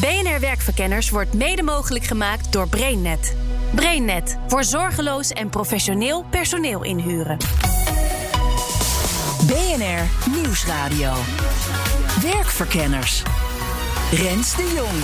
BNR Werkverkenners wordt mede mogelijk gemaakt door BrainNet. BrainNet voor zorgeloos en professioneel personeel inhuren. BNR Nieuwsradio. Werkverkenners. Rens de Jong.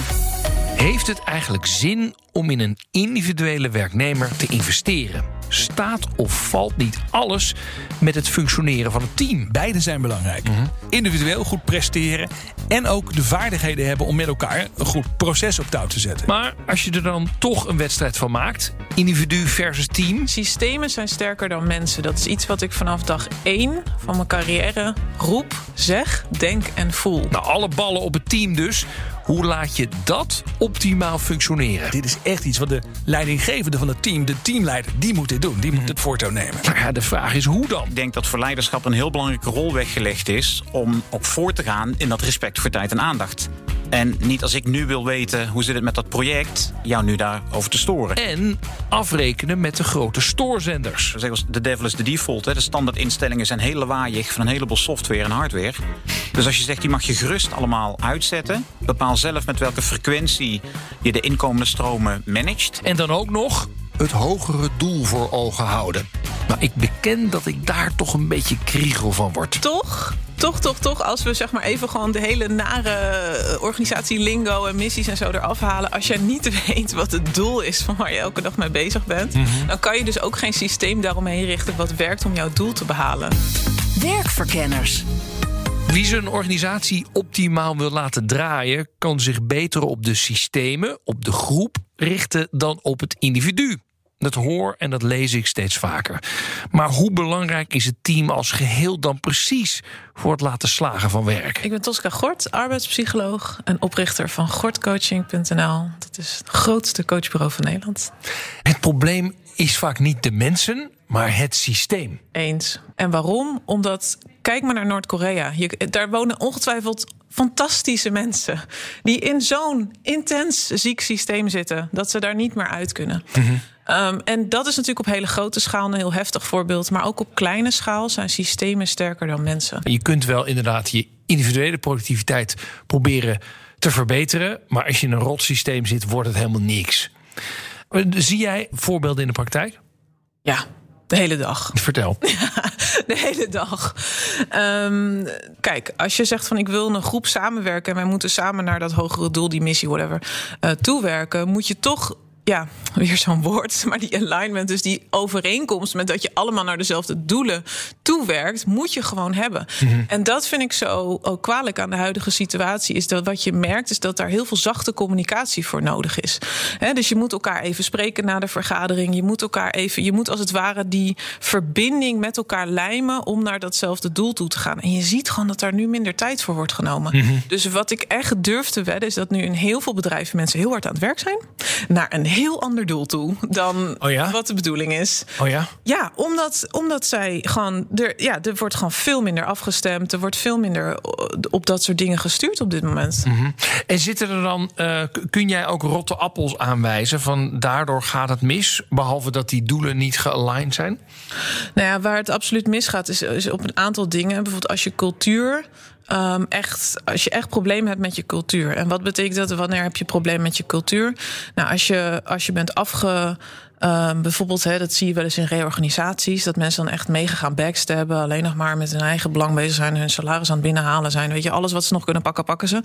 Heeft het eigenlijk zin om in een individuele werknemer te investeren? Staat of valt niet alles met het functioneren van het team? Beide zijn belangrijk. Individueel goed presteren en ook de vaardigheden hebben om met elkaar een goed proces op touw te zetten. Maar als je er dan toch een wedstrijd van maakt, individu versus team. Systemen zijn sterker dan mensen. Dat is iets wat ik vanaf dag één van mijn carrière roep, zeg, denk en voel. Nou, alle ballen op het team dus. Hoe laat je dat optimaal functioneren? Dit is echt iets wat de leidinggevende van het team, de teamleider, die moet dit doen. Die moet het voortouw nemen. Nou ja, de vraag is hoe dan? Ik denk dat voor leiderschap een heel belangrijke rol weggelegd is om ook voor te gaan in dat respect voor tijd en aandacht. En niet als ik nu wil weten hoe zit het met dat project, jou nu daarover te storen. En afrekenen met de grote stoorzenders. We zeggen als de devil is de default. Hè. De standaardinstellingen zijn heel lawaaiig van een heleboel software en hardware. Dus als je zegt die mag je gerust allemaal uitzetten. Bepaal zelf met welke frequentie je de inkomende stromen managt. En dan ook nog het hogere doel voor ogen houden. Maar ik beken dat ik daar toch een beetje kriegel van word. Toch? Toch, toch, toch, als we zeg maar even gewoon de hele nare eh, organisatie lingo en missies en zo eraf halen. Als jij niet weet wat het doel is van waar je elke dag mee bezig bent, dan kan je dus ook geen systeem daaromheen richten wat werkt om jouw doel te behalen. Werkverkenners. Wie zijn organisatie optimaal wil laten draaien, kan zich beter op de systemen, op de groep richten dan op het individu. Dat hoor en dat lees ik steeds vaker. Maar hoe belangrijk is het team als geheel dan precies voor het laten slagen van werk? Ik ben Tosca Gort, arbeidspsycholoog en oprichter van gortcoaching.nl. Dat is het grootste coachbureau van Nederland. Het probleem is vaak niet de mensen, maar het systeem. Eens. En waarom? Omdat, kijk maar naar Noord-Korea. Daar wonen ongetwijfeld fantastische mensen. die in zo'n intens ziek systeem zitten. dat ze daar niet meer uit kunnen. Ehm, en dat is natuurlijk op hele grote schaal een heel heftig voorbeeld. Maar ook op kleine schaal zijn systemen sterker dan mensen. Je kunt wel inderdaad je individuele productiviteit proberen te verbeteren. Maar als je in een rot systeem zit, wordt het helemaal niks. Zie jij voorbeelden in de praktijk? Ja, de hele dag. Vertel. De hele dag. Ehm, kijk, als je zegt van ik wil een groep samenwerken... en wij moeten samen naar dat hogere doel, die missie, whatever... eh, toewerken, moet je toch... Ja, weer zo'n woord, maar die alignment, dus die overeenkomst met dat je allemaal naar dezelfde doelen toewerkt, moet je gewoon hebben. En dat vind ik zo ook kwalijk aan de huidige situatie, is dat wat je merkt, is dat daar heel veel zachte communicatie voor nodig is. Dus je moet elkaar even spreken na de vergadering, je moet elkaar even, je moet als het ware die verbinding met elkaar lijmen om naar datzelfde doel toe te gaan. En je ziet gewoon dat daar nu minder tijd voor wordt genomen. Dus wat ik echt durf te wedden, is dat nu in heel veel bedrijven mensen heel hard aan het werk zijn naar een heel ander doel toe dan Oh ja? wat de bedoeling is. Oh ja? Ja, omdat, omdat zij gewoon. Er, ja, er wordt gewoon veel minder afgestemd. Er wordt veel minder op dat soort dingen gestuurd op dit moment. En zitten er dan, eh, kun jij ook rotte appels aanwijzen van daardoor gaat het mis, behalve dat die doelen niet gealigned zijn? Nou ja, waar het absoluut misgaat, is, is op een aantal dingen. Bijvoorbeeld als je cultuur. Ehm, echt, als je echt problemen hebt met je cultuur. En wat betekent dat? Wanneer heb je problemen met je cultuur? Nou, als je, als je bent afge. Ehm, bijvoorbeeld, dat zie je wel eens in reorganisaties, dat mensen dan echt mega gaan backstabben, alleen nog maar met hun eigen belang bezig zijn, hun salaris aan het binnenhalen zijn. Weet je, alles wat ze nog kunnen pakken, pakken ze.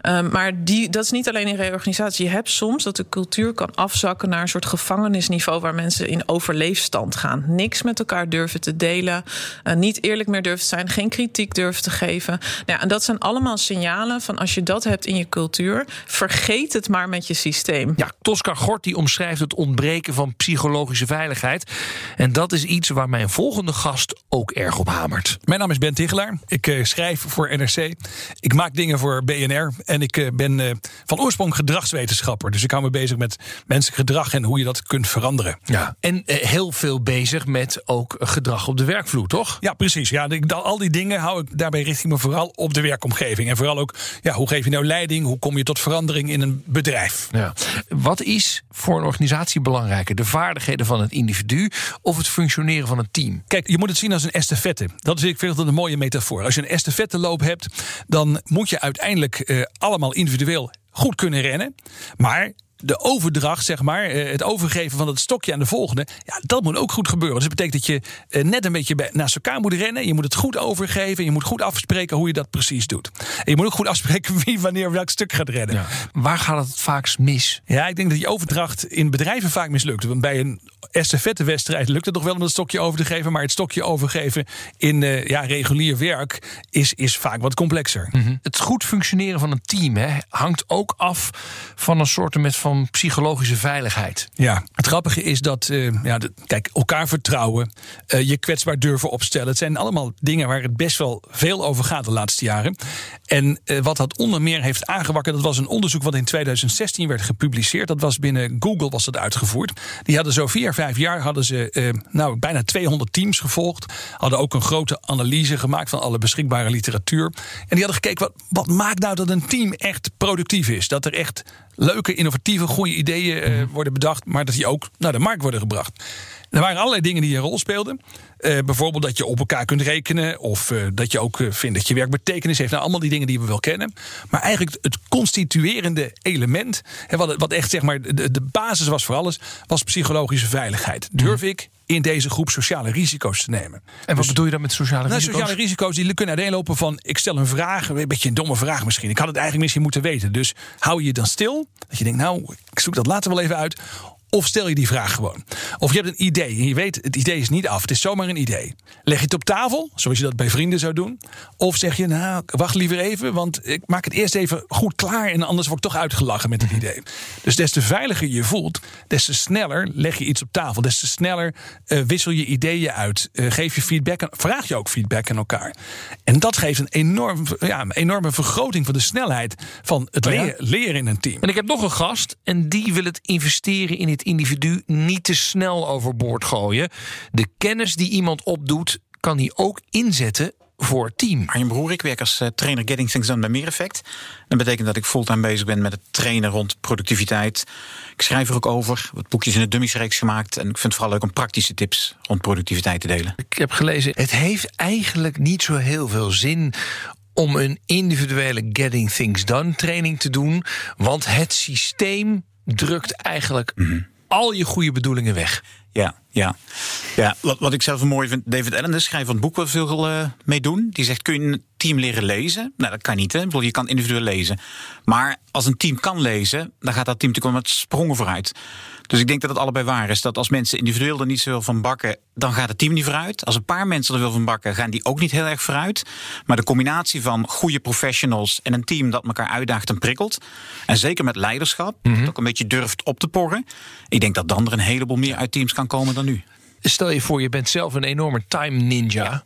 Ehm, maar die, dat is niet alleen in reorganisatie. Je hebt soms dat de cultuur kan afzakken naar een soort gevangenisniveau waar mensen in overleefstand gaan. Niks met elkaar durven te delen, eh, niet eerlijk meer durven te zijn, geen kritiek durven te geven. Nou ja, en dat zijn allemaal signalen van als je dat hebt in je cultuur, vergeet het maar met je systeem. Ja, Tosca Gort omschrijft het ontbreken van van psychologische veiligheid. En dat is iets waar mijn volgende gast ook erg op hamert. Mijn naam is Ben Tigelaar. Ik uh, schrijf voor NRC. Ik maak dingen voor BNR. En ik uh, ben uh, van oorsprong gedragswetenschapper. Dus ik hou me bezig met menselijk gedrag en hoe je dat kunt veranderen. Ja. En heel veel bezig met ook gedrag op de werkvloer, toch? Ja, precies. Ja, al die dingen hou ik daarbij richting me vooral op de werkomgeving. En vooral ook, ja, hoe geef je nou leiding? Hoe kom je tot verandering in een bedrijf? Ja. Wat is voor een organisatie belangrijker? De vaardigheden van het individu of het functioneren van een team? Kijk, je moet het zien als een estafette. Dat is ik vind dat een mooie metafoor. Als je een estafetteloop hebt, dan moet je uiteindelijk uh, allemaal individueel goed kunnen rennen. Maar de overdracht, zeg maar, eh, het overgeven van het stokje aan de volgende, ja, dat moet ook goed gebeuren. Dus dat betekent dat je eh, net een beetje naast elkaar moet rennen. Je moet het goed overgeven. Je moet goed afspreken hoe je dat precies doet. En je moet ook goed afspreken wie wanneer welk stuk gaat rennen. Ja. Waar gaat het vaakst mis? Ja, ik denk dat die overdracht in bedrijven vaak mislukt. Want bij een estafettewedstrijd lukt het nog wel om het stokje over te geven. Maar het stokje overgeven in uh, ja, regulier werk is, is vaak wat complexer. Mm -hmm. Het goed functioneren van een team hè, hangt ook af van een soort met van psychologische veiligheid. Ja, het grappige is dat, uh, ja, kijk, elkaar vertrouwen, uh, je kwetsbaar durven opstellen. Het zijn allemaal dingen waar het best wel veel over gaat de laatste jaren. En uh, wat dat onder meer heeft aangewakkerd, dat was een onderzoek wat in 2016 werd gepubliceerd. Dat was binnen Google was dat uitgevoerd. Die hadden zo vier, vijf jaar hadden ze nou, bijna 200 teams gevolgd. Hadden ook een grote analyse gemaakt van alle beschikbare literatuur. En die hadden gekeken, wat, wat maakt nou dat een team echt productief is? Dat er echt leuke, innovatieve, goede ideeën uh, worden bedacht, maar dat die ook naar de markt worden gebracht. Er waren allerlei dingen die een rol speelden. Uh, bijvoorbeeld dat je op elkaar kunt rekenen. Of uh, dat je ook uh, vindt dat je werk betekenis heeft. Nou, allemaal die dingen die we wel kennen. Maar eigenlijk het constituerende element. Hè, wat, wat echt zeg maar de, de basis was voor alles. Was psychologische veiligheid. Durf ik in deze groep sociale risico's te nemen. En wat dus, bedoel je dan met sociale nou, risico's? Sociale risico's die kunnen uiteenlopen van... ik stel een vraag, een beetje een domme vraag misschien. Ik had het eigenlijk misschien moeten weten. Dus hou je dan stil. Dat je denkt, nou, ik zoek dat later wel even uit. Of stel je die vraag gewoon. Of je hebt een idee en je weet, het idee is niet af. Het is zomaar een idee. Leg je het op tafel, zoals je dat bij vrienden zou doen. Of zeg je, nou, wacht liever even, want ik maak het eerst even goed klaar. En anders word ik toch uitgelachen met het idee. Dus des te veiliger je voelt, des te sneller leg je iets op tafel. Des te sneller uh, wissel je ideeën uit. Uh, geef je feedback, vraag je ook feedback aan elkaar. En dat geeft een, enorm, ja, een enorme vergroting van de snelheid van het Oh leren, leren in een team. En ik heb nog een gast en die wil het investeren in het individu niet te snel overboord gooien. De kennis die iemand opdoet, kan hij ook inzetten voor het team. Arjen Broer, ik werk als uh, trainer Getting Things Done bij Meer Effect. Dat betekent dat ik fulltime bezig ben met het trainen rond productiviteit. Ik schrijf er ook over, wat boekjes in de dummiesreeks gemaakt. En ik vind het vooral leuk om praktische tips rond productiviteit te delen. Ik heb gelezen, het heeft eigenlijk niet zo heel veel zin om een individuele Getting Things Done training te doen. Want het systeem drukt eigenlijk Mhm. Al je goede bedoelingen weg. Ja, ja. ja wat, wat ik zelf mooi vind, David Allen, de schrijver van het boek, wat veel uh, mee doen. Die zegt: kun je team leren lezen? Nou, dat kan niet. Hè? Ik bedoel, je kan individueel lezen. Maar als een team kan lezen, dan gaat dat team natuurlijk wel met sprongen vooruit. Dus ik denk dat het allebei waar is. Dat als mensen individueel er niet zoveel van bakken, dan gaat het team niet vooruit. Als een paar mensen er veel van bakken, gaan die ook niet heel erg vooruit. Maar de combinatie van goede professionals en een team dat elkaar uitdaagt en prikkelt. En zeker met leiderschap, Mhm. dat ook een beetje durft op te porren. Ik denk dat dan er een heleboel meer uit teams kan komen dan nu. Stel je voor, je bent zelf een enorme time ninja. Ja.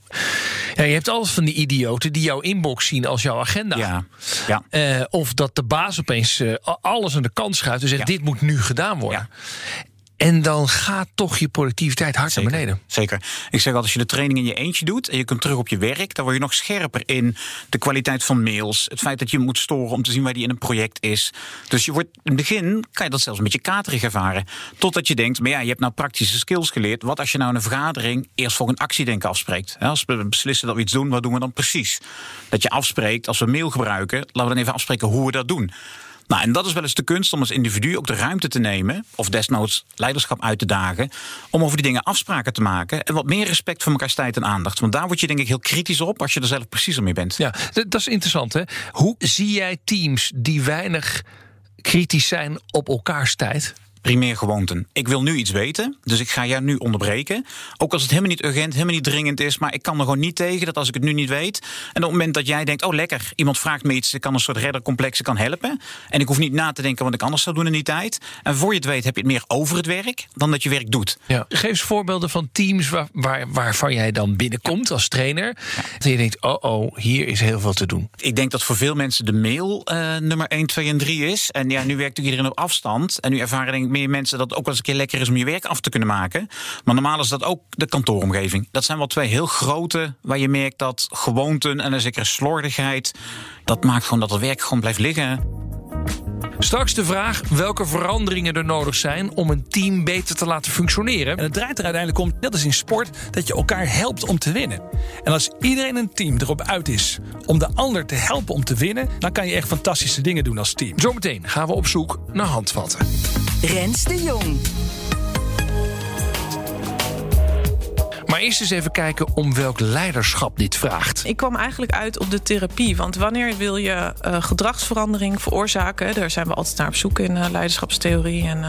Je hebt altijd van die idioten die jouw inbox zien als jouw agenda. Ja, ja. Eh, of dat de baas opeens eh, alles aan de kant schuift en zegt: Ja. dit moet nu gedaan worden. En dan gaat toch je productiviteit hard Zeker, naar beneden. Zeker. Ik zeg altijd, als je de training in je eentje doet en je komt terug op je werk, dan word je nog scherper in de kwaliteit van mails. Het feit dat je moet storen om te zien waar die in een project is. Dus je wordt in het begin kan je dat zelfs een beetje katerig ervaren. Totdat je denkt, maar ja, je hebt nou praktische skills geleerd. Wat als je nou in een vergadering eerst voor een actiedenken afspreekt? Als we beslissen dat we iets doen, wat doen we dan precies? Dat je afspreekt, als we mail gebruiken, laten we dan even afspreken hoe we dat doen. Nou, en dat is wel eens de kunst om als individu ook de ruimte te nemen, of desnoods leiderschap uit te dagen, om over die dingen afspraken te maken en wat meer respect voor elkaars tijd en aandacht. Want daar word je denk ik heel kritisch op als je er zelf preciezer mee bent. Ja, dat is interessant. Hè? Hoe zie jij teams die weinig kritisch zijn op elkaars tijd? Primair gewoonten. Ik wil nu iets weten, dus ik ga jou nu onderbreken. Ook als het helemaal niet urgent, helemaal niet dringend is, maar ik kan er gewoon niet tegen dat als ik het nu niet weet. En op het moment dat jij denkt, oh lekker, iemand vraagt me iets, ik kan een soort reddercomplex, ik kan helpen. En ik hoef niet na te denken wat ik anders zou doen in die tijd. En voor je het weet heb je het meer over het werk dan dat je werk doet. Ja. Geef eens voorbeelden van teams waar, waar, waarvan jij dan binnenkomt als trainer. Dat je denkt, oh oh, hier is heel veel te doen. Ik denk dat voor veel mensen de mail uh, nummer 1, 2 en 3 is. En ja, nu werkt natuurlijk iedereen op afstand. En nu ervaren denk ik meer mensen dat ook wel eens een keer lekker is om je werk af te kunnen maken. Maar normaal is dat ook de kantooromgeving. Dat zijn wel twee heel grote waar je merkt dat gewoonten en een zekere slordigheid. dat maakt gewoon dat het werk gewoon blijft liggen. Straks de vraag welke veranderingen er nodig zijn om een team beter te laten functioneren. En het draait er uiteindelijk om, net als in sport, dat je elkaar helpt om te winnen. En als iedereen een team erop uit is om de ander te helpen om te winnen, dan kan je echt fantastische dingen doen als team. Zometeen gaan we op zoek naar handvatten. Rens de Jong. Maar eerst eens even kijken om welk leiderschap dit vraagt. Ik kwam eigenlijk uit op de therapie. Want wanneer wil je uh, gedragsverandering veroorzaken? Daar zijn we altijd naar op zoek in uh, leiderschapstheorie. En, uh,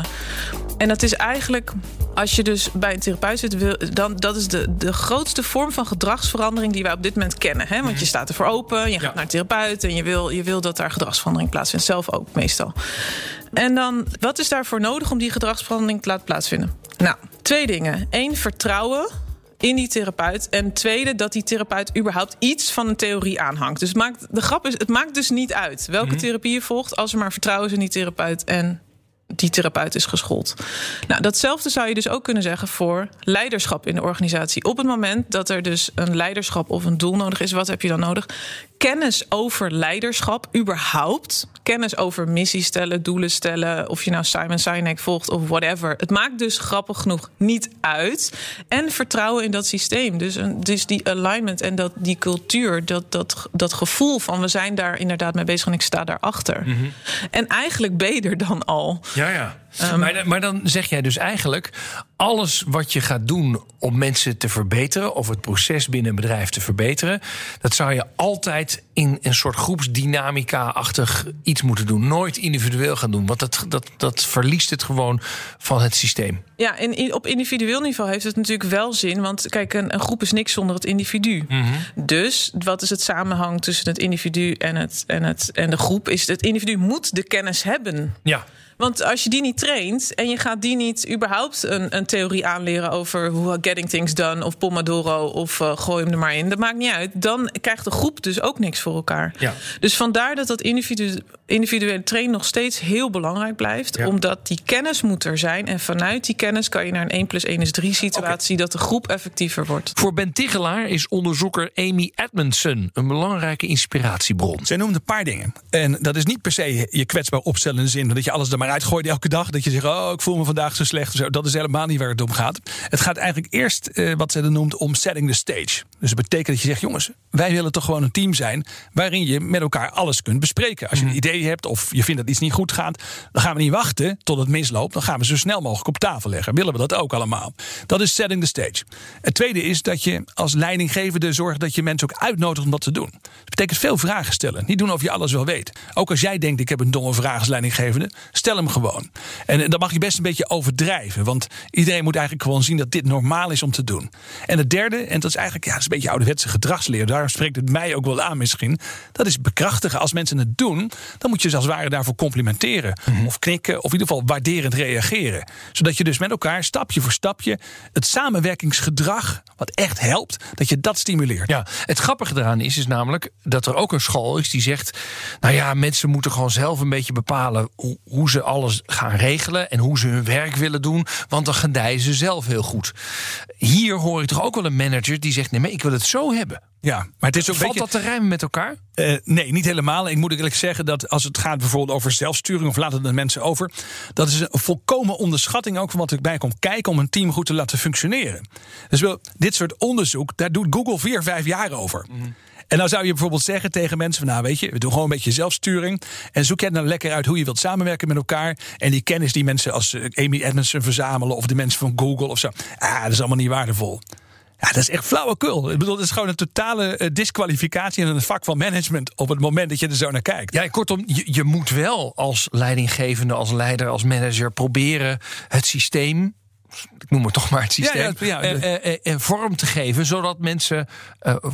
en dat is eigenlijk, als je dus bij een therapeut zit, wil, dan dat is de, de grootste vorm van gedragsverandering die wij op dit moment kennen. Hè? Want je staat ervoor open, je gaat naar een therapeut en je wil, je wil dat daar gedragsverandering plaatsvindt. Zelf ook meestal. En dan, wat is daarvoor nodig om die gedragsverandering te laten plaatsvinden? Nou, twee dingen. Eén, vertrouwen in die therapeut. En tweede, dat die therapeut überhaupt iets van een theorie aanhangt. Dus het maakt, de grap is, het maakt dus niet uit welke mm-hmm. therapie je volgt, als er maar vertrouwen is in die therapeut en die therapeut is geschoold. Nou, datzelfde zou je dus ook kunnen zeggen voor leiderschap in de organisatie. Op het moment dat er dus een leiderschap of een doel nodig is, wat heb je dan nodig? Kennis over leiderschap, überhaupt. Kennis over missies stellen, doelen stellen. Of je nou Simon Sinek volgt of whatever. Het maakt dus grappig genoeg niet uit. En vertrouwen in dat systeem. Dus, dus die alignment en dat, die cultuur, dat, dat, dat gevoel van we zijn daar inderdaad mee bezig en ik sta daarachter. Mm -hmm. En eigenlijk ben je er dan al. Ja, ja. Um, maar, maar, dan zeg jij dus eigenlijk: alles wat je gaat doen om mensen te verbeteren, of het proces binnen een bedrijf te verbeteren, dat zou je altijd in een soort groepsdynamica-achtig iets moeten doen. Nooit individueel gaan doen, want dat, dat, dat verliest het gewoon van het systeem. Ja, en op individueel niveau heeft het natuurlijk wel zin. Want kijk, een, een groep is niks zonder het individu. Mm -hmm. Dus wat is het samenhang tussen het individu en, het, en, het, en de groep? Is het individu moet de kennis hebben. Ja. Want als je die niet traint en je gaat die niet überhaupt een, een theorie aanleren over hoe getting things done of Pomodoro of uh, gooi hem er maar in, dat maakt niet uit. Dan krijgt de groep dus ook niks voor elkaar. Ja. Dus vandaar dat dat individu, individuele trainen nog steeds heel belangrijk blijft, ja. omdat die kennis moet er zijn. En vanuit die kennis kan je naar een 1 plus 1 is 3 situatie okay. dat de groep effectiever wordt. Voor Ben Tigelaar is onderzoeker Amy Edmondson een belangrijke inspiratiebron. Zij noemt een paar dingen. En dat is niet per se je kwetsbaar opstellen in de zin dat je alles er maar uitgooit elke dag. Dat je zegt, oh, ik voel me vandaag zo slecht. Zo. Dat is helemaal niet waar het om gaat. Het gaat eigenlijk eerst, uh, wat ze dan noemt, om setting the stage. Dus dat betekent dat je zegt, jongens, wij willen toch gewoon een team zijn... waarin je met elkaar alles kunt bespreken. Als je een idee hebt of je vindt dat iets niet goed gaat... dan gaan we niet wachten tot het misloopt. Dan gaan we zo snel mogelijk op tafel leggen. Willen we dat ook allemaal? Dat is setting the stage. Het tweede is dat je als leidinggevende zorgt... dat je mensen ook uitnodigt om dat te doen. Dat betekent veel vragen stellen. Niet doen of je alles wel weet. Ook als jij denkt, ik heb een domme vraag als leidinggevende... stel hem gewoon. En dan mag je best een beetje overdrijven. Want iedereen moet eigenlijk gewoon zien dat dit normaal is om te doen. En het derde, en dat is eigenlijk ja, dat is een beetje ouderwetse gedragsleer. Daarom spreekt het mij ook wel aan misschien. Dat is bekrachtigen. Als mensen het doen, dan moet je ze als het ware daarvoor complimenteren. Mm -hmm. Of knikken, of in ieder geval waarderend reageren. Zodat je dus met elkaar stapje voor stapje het samenwerkingsgedrag, wat echt helpt, dat je dat stimuleert. Ja, het grappige eraan is, is namelijk dat er ook een school is die zegt: Nou ja, mensen moeten gewoon zelf een beetje bepalen hoe, hoe ze alles gaan regelen en hoe ze hun werk willen doen, want dan gedijen ze zelf heel goed. Hier hoor ik toch ook wel een manager die zegt: nee, maar ik wil het zo hebben. Ja, maar het is ook Valt beetje... dat te rijmen met elkaar? Uh, nee, niet helemaal. Ik moet eerlijk zeggen dat als het gaat bijvoorbeeld over zelfsturing, of laten de mensen over, dat is een volkomen onderschatting ook van wat ik bij kom kijken om een team goed te laten functioneren. Dus wel, dit soort onderzoek, daar doet Google vier, vijf jaar over. Mm. En dan zou je bijvoorbeeld zeggen tegen mensen van nou weet je, we doen gewoon een beetje zelfsturing. En zoek jij dan lekker uit hoe je wilt samenwerken met elkaar. En die kennis die mensen als Amy Edmondson verzamelen of de mensen van Google of zo. Ah, dat is allemaal niet waardevol. Ja, dat is echt flauwekul. Ik bedoel, het is gewoon een totale uh, disqualificatie in het vak van management op het moment dat je er zo naar kijkt. Ja, kortom, je moet wel als leidinggevende, als leider, als manager proberen het systeem ik noem het toch maar het systeem, ja, ja, ja, uh, uh, vorm te geven, zodat mensen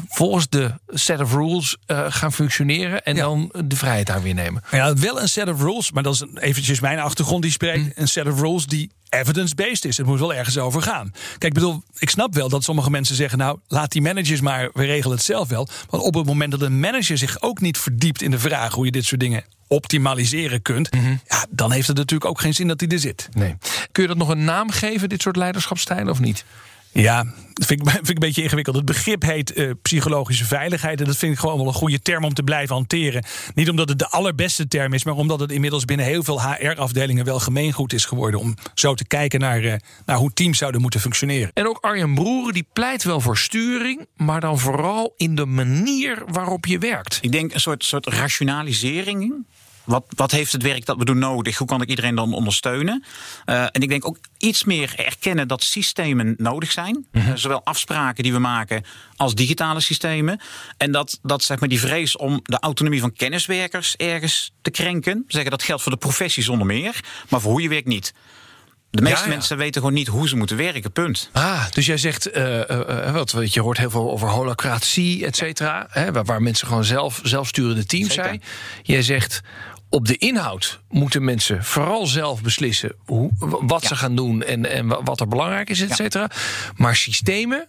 volgens de set of rules gaan functioneren en dan de vrijheid daar weer nemen. Ja, wel een set of rules, maar dat is eventjes mijn achtergrond die spreekt. Hm. Een set of rules die evidence-based is. Het moet wel ergens over gaan. Kijk, ik bedoel, ik snap wel dat sommige mensen zeggen: nou, laat die managers maar, we regelen het zelf wel. Want op het moment dat een manager zich ook niet verdiept in de vraag hoe je dit soort dingen optimaliseren kunt, mhm. ja, dan heeft het natuurlijk ook geen zin dat hij er zit. Nee. Kun je dat nog een naam geven, dit soort leiderschapstijlen, of niet? Ja, dat vind ik, vind ik een beetje ingewikkeld. Het begrip heet uh, psychologische veiligheid. En dat vind ik gewoon wel een goede term om te blijven hanteren. Niet omdat het de allerbeste term is, maar omdat het inmiddels binnen heel veel HR-afdelingen wel gemeengoed is geworden. Om zo te kijken naar, uh, naar hoe teams zouden moeten functioneren. En ook Arjen Broeren die pleit wel voor sturing, maar dan vooral in de manier waarop je werkt. Ik denk een soort, soort rationalisering wat, wat heeft het werk dat we doen nodig? Hoe kan ik iedereen dan ondersteunen? Uh, en ik denk ook iets meer erkennen dat systemen nodig zijn. Mm -hmm. zowel afspraken die we maken als digitale systemen. En dat, dat zeg maar, die vrees om de autonomie van kenniswerkers ergens te krenken. Zeggen dat geldt voor de professie zonder meer, maar voor hoe je werkt niet. De meeste mensen weten gewoon niet hoe ze moeten werken, punt. Ah, dus jij zegt, uh, uh, wat, je hoort heel veel over holacratie, et cetera. Waar, waar, mensen gewoon zelf, zelfsturende teams Zeker. zijn. Jij zegt, op de inhoud moeten mensen vooral zelf beslissen hoe, wat ze gaan doen en, en wat er belangrijk is, et cetera. Maar systemen,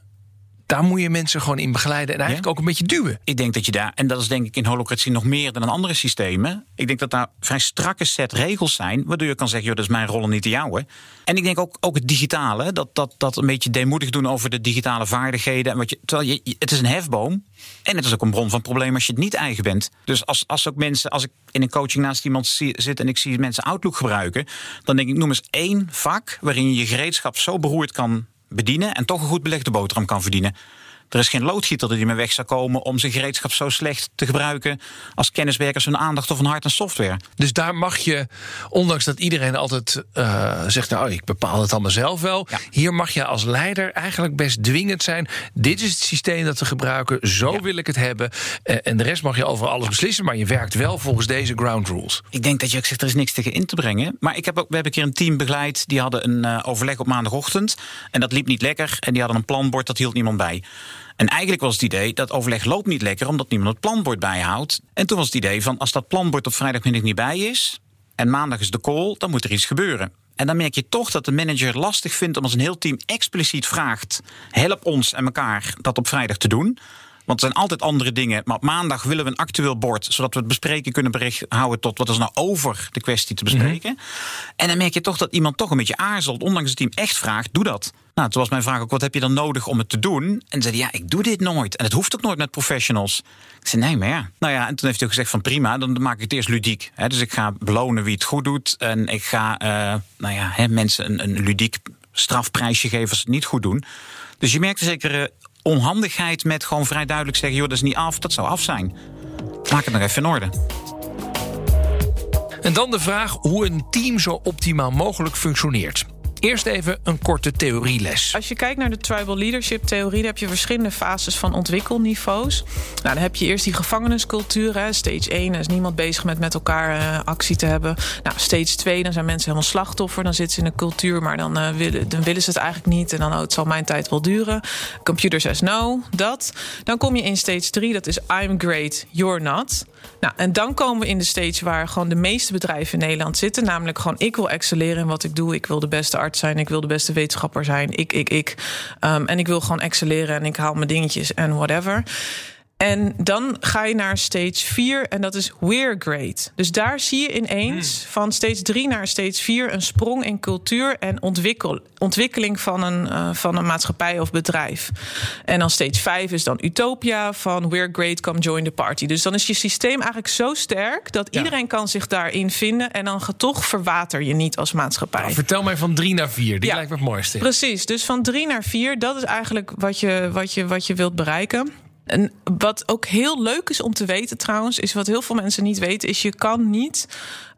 daar moet je mensen gewoon in begeleiden en eigenlijk ook een beetje duwen. Ik denk dat je daar, en dat is denk ik in holocratie nog meer dan in andere systemen. Ik denk dat daar vrij strakke set regels zijn, waardoor je kan zeggen: joh, dat is mijn rol en niet de jouwe. En ik denk ook, ook het digitale, dat, dat, dat een beetje deemoedig doen over de digitale vaardigheden. En wat je, terwijl je, het is een hefboom. En het is ook een bron van problemen als je het niet eigen bent. Dus als, als ook mensen, als ik in een coaching naast iemand zit en ik zie mensen Outlook gebruiken, dan denk ik: noem eens één vak waarin je je gereedschap zo beroerd kan bedienen en toch een goed belegde boterham kan verdienen. Er is geen loodgieter die meer weg zou komen om zijn gereedschap zo slecht te gebruiken als kenniswerkers hun aandacht of een hard en software. Dus daar mag je, ondanks dat iedereen altijd uh, zegt, nou ik bepaal het allemaal zelf wel. Hier mag je als leider eigenlijk best dwingend zijn. Dit is het systeem dat we gebruiken, zo wil ik het hebben. Uh, en de rest mag je over alles beslissen, maar je werkt wel volgens deze ground rules. Ik denk dat je ook zegt, er is niks tegen in te brengen. Maar ik heb ook, we hebben een keer een team begeleid, die hadden een uh, overleg op maandagochtend. En dat liep niet lekker. En die hadden een planbord, dat hield niemand bij. En eigenlijk was het idee dat overleg loopt niet lekker omdat niemand het planbord bijhoudt. En toen was het idee van als dat planbord op vrijdagmiddag niet bij is en maandag is de call, dan moet er iets gebeuren. En dan merk je toch dat de manager lastig vindt om als een heel team expliciet vraagt: help ons en elkaar dat op vrijdag te doen. Want er zijn altijd andere dingen. Maar op maandag willen we een actueel bord. Zodat we het bespreken kunnen bericht houden tot wat is nou over de kwestie te bespreken. Mhm. En dan merk je toch dat iemand toch een beetje aarzelt. Ondanks het team echt vraagt, doe dat. Nou, toen was mijn vraag ook, wat heb je dan nodig om het te doen? En zei ja, ik doe dit nooit. En het hoeft ook nooit met professionals. Ik zei, nee, maar ja. Nou ja, en toen heeft hij ook gezegd van prima, dan maak ik het eerst ludiek. dus ik ga belonen wie het goed doet. En ik ga, uh, nou ja, mensen een, een ludiek strafprijsje geven als het niet goed doen. Dus je merkte zeker uh, onhandigheid met gewoon vrij duidelijk zeggen: joh, dat is niet af, dat zou af zijn. Maak het nog even in orde. En dan de vraag hoe een team zo optimaal mogelijk functioneert. Eerst even een korte theorieles. Als je kijkt naar de tribal leadership theorie, dan heb je verschillende fases van ontwikkelniveaus. Nou, dan heb je eerst die gevangeniscultuur. Stage 1 is niemand bezig met met elkaar uh, actie te hebben. Nou, stage 2, dan zijn mensen helemaal slachtoffer. Dan zitten ze in een cultuur, maar dan, uh, willen, dan willen ze het eigenlijk niet. En dan, oh, het zal mijn tijd wel duren. Computer says no, dat. Dan kom je in stage 3, dat is I'm great, you're not. Nou, en dan komen we in de stage waar gewoon de meeste bedrijven in Nederland zitten. Namelijk gewoon, ik wil excelleren in wat ik doe. Ik wil de beste arts zijn. Ik wil de beste wetenschapper zijn. Ik, ik, ik. Um, en ik wil gewoon excelleren en ik haal mijn dingetjes en whatever. En dan ga je naar stage 4 en dat is we're great. Dus daar zie je ineens hmm. van stage 3 naar stage 4 een sprong in cultuur en ontwikkel, ontwikkeling van een, uh, van een maatschappij of bedrijf. En dan stage 5 is dan utopia van we're great, come join the party. Dus dan is je systeem eigenlijk zo sterk dat ja. iedereen kan zich daarin vinden en dan toch verwater je niet als maatschappij. Nou, vertel mij van 3 naar 4, die ja, lijkt me het mooiste. Precies, dus van 3 naar 4, dat is eigenlijk wat je, wat je, wat je wilt bereiken. En wat ook heel leuk is om te weten trouwens, is wat heel veel mensen niet weten, is je kan niet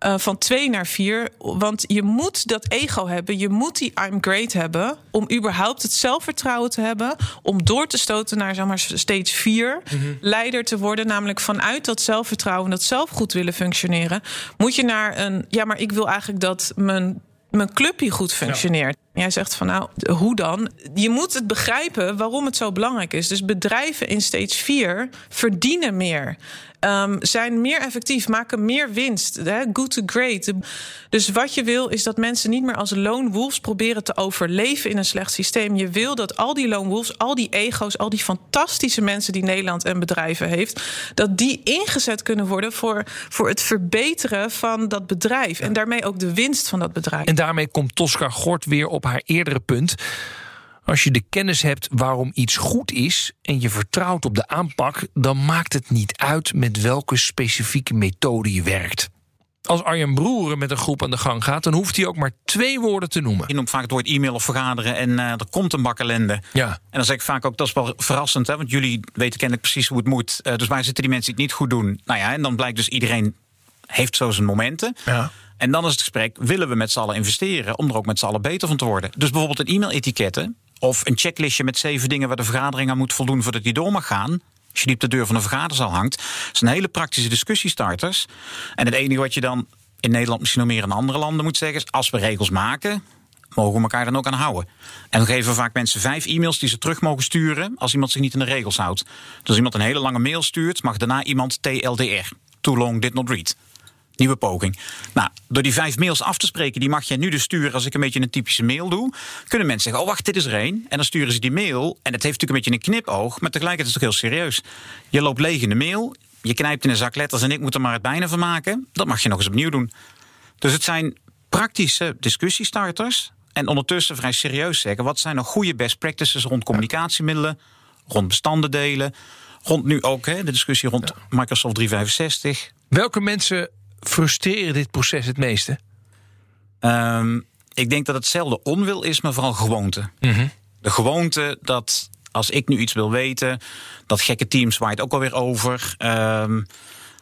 uh, van twee naar vier. Want je moet dat ego hebben. Je moet die I'm great hebben. Om überhaupt het zelfvertrouwen te hebben. Om door te stoten naar zeg maar, stage 4. Leider te worden. Namelijk vanuit dat zelfvertrouwen. Dat zelf goed willen functioneren. Moet je naar een. Ja, maar ik wil eigenlijk dat mijn mijn clubje goed functioneert. Jij zegt van nou, hoe dan? Je moet het begrijpen waarom het zo belangrijk is. Dus bedrijven in stage 4 verdienen meer. Um, zijn meer effectief, maken meer winst. Hè? Good to great. Dus wat je wil is dat mensen niet meer als lone wolves proberen te overleven in een slecht systeem. Je wil dat al die lone wolves, al die ego's, al die fantastische mensen die Nederland en bedrijven heeft, dat die ingezet kunnen worden voor, voor het verbeteren van dat bedrijf. En daarmee ook de winst van dat bedrijf. En daarmee komt Tosca Gort weer op haar eerdere punt. Als je de kennis hebt waarom iets goed is en je vertrouwt op de aanpak, dan maakt het niet uit met welke specifieke methode je werkt. Als Arjen Broeren met een groep aan de gang gaat, dan hoeft hij ook maar twee woorden te noemen. Je noemt vaak het woord e-mail of vergaderen en uh, er komt een bak ellende. Ja. En dan zeg ik vaak ook, dat is wel verrassend, hè, want jullie weten kennelijk precies hoe het moet. Uh, dus waar zitten die mensen die het niet goed doen? Nou ja, en dan blijkt dus iedereen heeft zo zijn momenten. Ja. En dan is het gesprek, willen we met z'n allen investeren om er ook met z'n allen beter van te worden? Dus bijvoorbeeld een e-mail-etiketten of een checklistje met zeven dingen waar de vergadering aan moet voldoen voordat die door mag gaan. Als je die op de deur van een vergaderzaal hangt. Zijn hele praktische discussiestarters. En het enige wat je dan in Nederland misschien nog meer in andere landen moet zeggen is: als we regels maken, mogen we elkaar dan ook aan houden. En dan geven we vaak mensen vijf e-mails die ze terug mogen sturen als iemand zich niet in de regels houdt. Dus als iemand een hele lange mail stuurt, mag daarna iemand TLDR. Too long did not read. Nieuwe poging. Nou, door die vijf mails af te spreken, die mag jij nu dus sturen als ik een beetje een typische mail doe. Kunnen mensen zeggen: Oh, wacht, dit is er één. En dan sturen ze die mail. En het heeft natuurlijk een beetje een knipoog, maar tegelijkertijd is het toch heel serieus. Je loopt leeg in de mail, je knijpt in een zak letters en ik moet er maar het bijna van maken. Dat mag je nog eens opnieuw doen. Dus het zijn praktische discussiestarters. En ondertussen vrij serieus zeggen: wat zijn nog goede best practices rond communicatiemiddelen, rond bestanden delen. Rond nu ook hè, de discussie rond Microsoft 365. Welke mensen frustreren dit proces het meeste? Um, ik denk dat hetzelfde onwil is, maar vooral gewoonte. Mm -hmm. De gewoonte dat als ik nu iets wil weten, dat gekke teams waait ook alweer over. Um,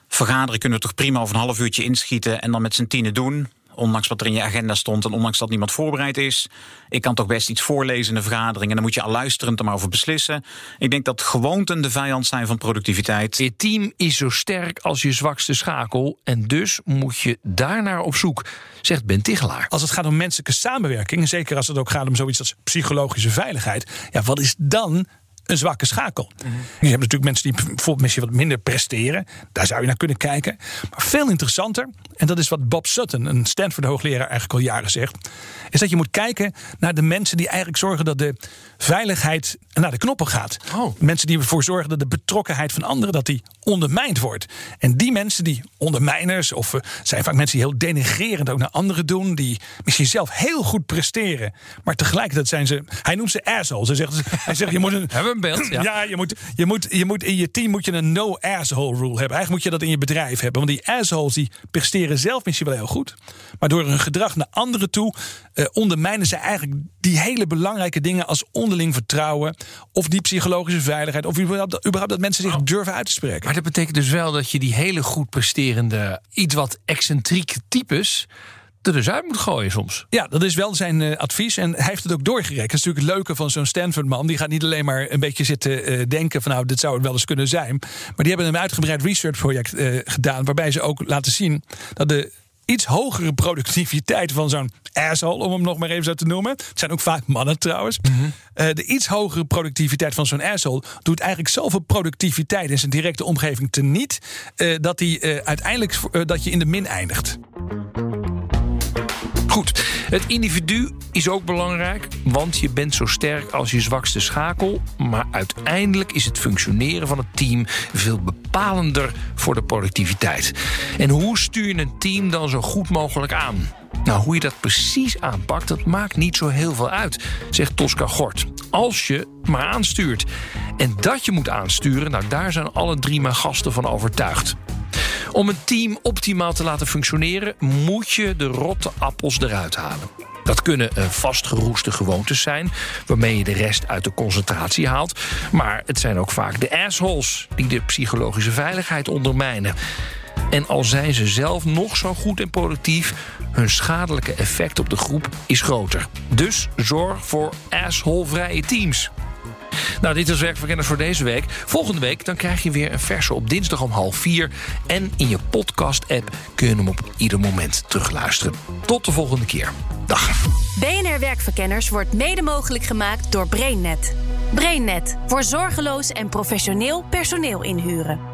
vergaderen kunnen we toch prima over een half uurtje inschieten en dan met z'n tienen doen. Ondanks wat er in je agenda stond en ondanks dat niemand voorbereid is. Ik kan toch best iets voorlezen in de vergadering en dan moet je al luisterend er maar over beslissen. Ik denk dat gewoonten de vijand zijn van productiviteit. Je team is zo sterk als je zwakste schakel en dus moet je daarnaar op zoek, zegt Ben Tichelaar. Als het gaat om menselijke samenwerking, zeker als het ook gaat om zoiets als psychologische veiligheid, ja, wat is dan een zwakke schakel. Mm -hmm. Je hebt natuurlijk mensen die bijvoorbeeld misschien wat minder presteren. Daar zou je naar kunnen kijken. Maar veel interessanter, en dat is wat Bob Sutton, een Stanford-hoogleraar, eigenlijk al jaren zegt, is dat je moet kijken naar de mensen die eigenlijk zorgen dat de veiligheid naar de knoppen gaat. Oh. Mensen die ervoor zorgen dat de betrokkenheid van anderen dat die ondermijnd wordt. En die mensen, die ondermijners, of uh, zijn vaak mensen die heel denigrerend ook naar anderen doen, die misschien zelf heel goed presteren, maar tegelijkertijd zijn ze, hij noemt ze assholes. Hij zegt, hij zegt je moet een een beeld. Ja, ja je, moet, je, moet, je moet in je team moet je een no asshole rule hebben. Eigenlijk moet je dat in je bedrijf hebben, want die assholes die presteren zelf misschien wel heel goed, maar door hun gedrag naar anderen toe uh, ondermijnen ze eigenlijk die hele belangrijke dingen als onderling vertrouwen of die psychologische veiligheid of überhaupt, überhaupt dat mensen zich durven uit te spreken. Maar dat betekent dus wel dat je die hele goed presterende, iets wat excentrieke types er dus uit moet gooien soms. Ja, dat is wel zijn uh, advies. En hij heeft het ook doorgerekend. Dat is natuurlijk het leuke van zo'n Stanford-man. Die gaat niet alleen maar een beetje zitten uh, denken van nou, dit zou het wel eens kunnen zijn. Maar die hebben een uitgebreid research project uh, gedaan. Waarbij ze ook laten zien dat de iets hogere productiviteit van zo'n asshole, om hem nog maar even zo te noemen. Het zijn ook vaak mannen trouwens. Mhm. Mm -hmm. uh, de iets hogere productiviteit van zo'n asshole doet eigenlijk zoveel productiviteit in zijn directe omgeving teniet. Uh, dat hij uh, uiteindelijk dat je in de min eindigt. Goed, het individu is ook belangrijk, want je bent zo sterk als je zwakste schakel. Maar uiteindelijk is het functioneren van het team veel bepalender voor de productiviteit. En hoe stuur je een team dan zo goed mogelijk aan? Nou, hoe je dat precies aanpakt, dat maakt niet zo heel veel uit, zegt Tosca Gort. Als je maar aanstuurt. En dat je moet aansturen, nou daar zijn alle drie mijn gasten van overtuigd. Om een team optimaal te laten functioneren, moet je de rotte appels eruit halen. Dat kunnen uh, vastgeroeste gewoontes zijn, waarmee je de rest uit de concentratie haalt. Maar het zijn ook vaak de assholes die de psychologische veiligheid ondermijnen. En al zijn ze zelf nog zo goed en productief, hun schadelijke effect op de groep is groter. Dus zorg voor asshole-vrije teams. Nou, dit is werkverkenners voor deze week. Volgende week dan krijg je weer een verse op dinsdag om half vier. En in je podcast-app kun je hem op ieder moment terugluisteren. Tot de volgende keer. Dag. BNR Werkverkenners wordt mede mogelijk gemaakt door BrainNet. BrainNet voor zorgeloos en professioneel personeel inhuren.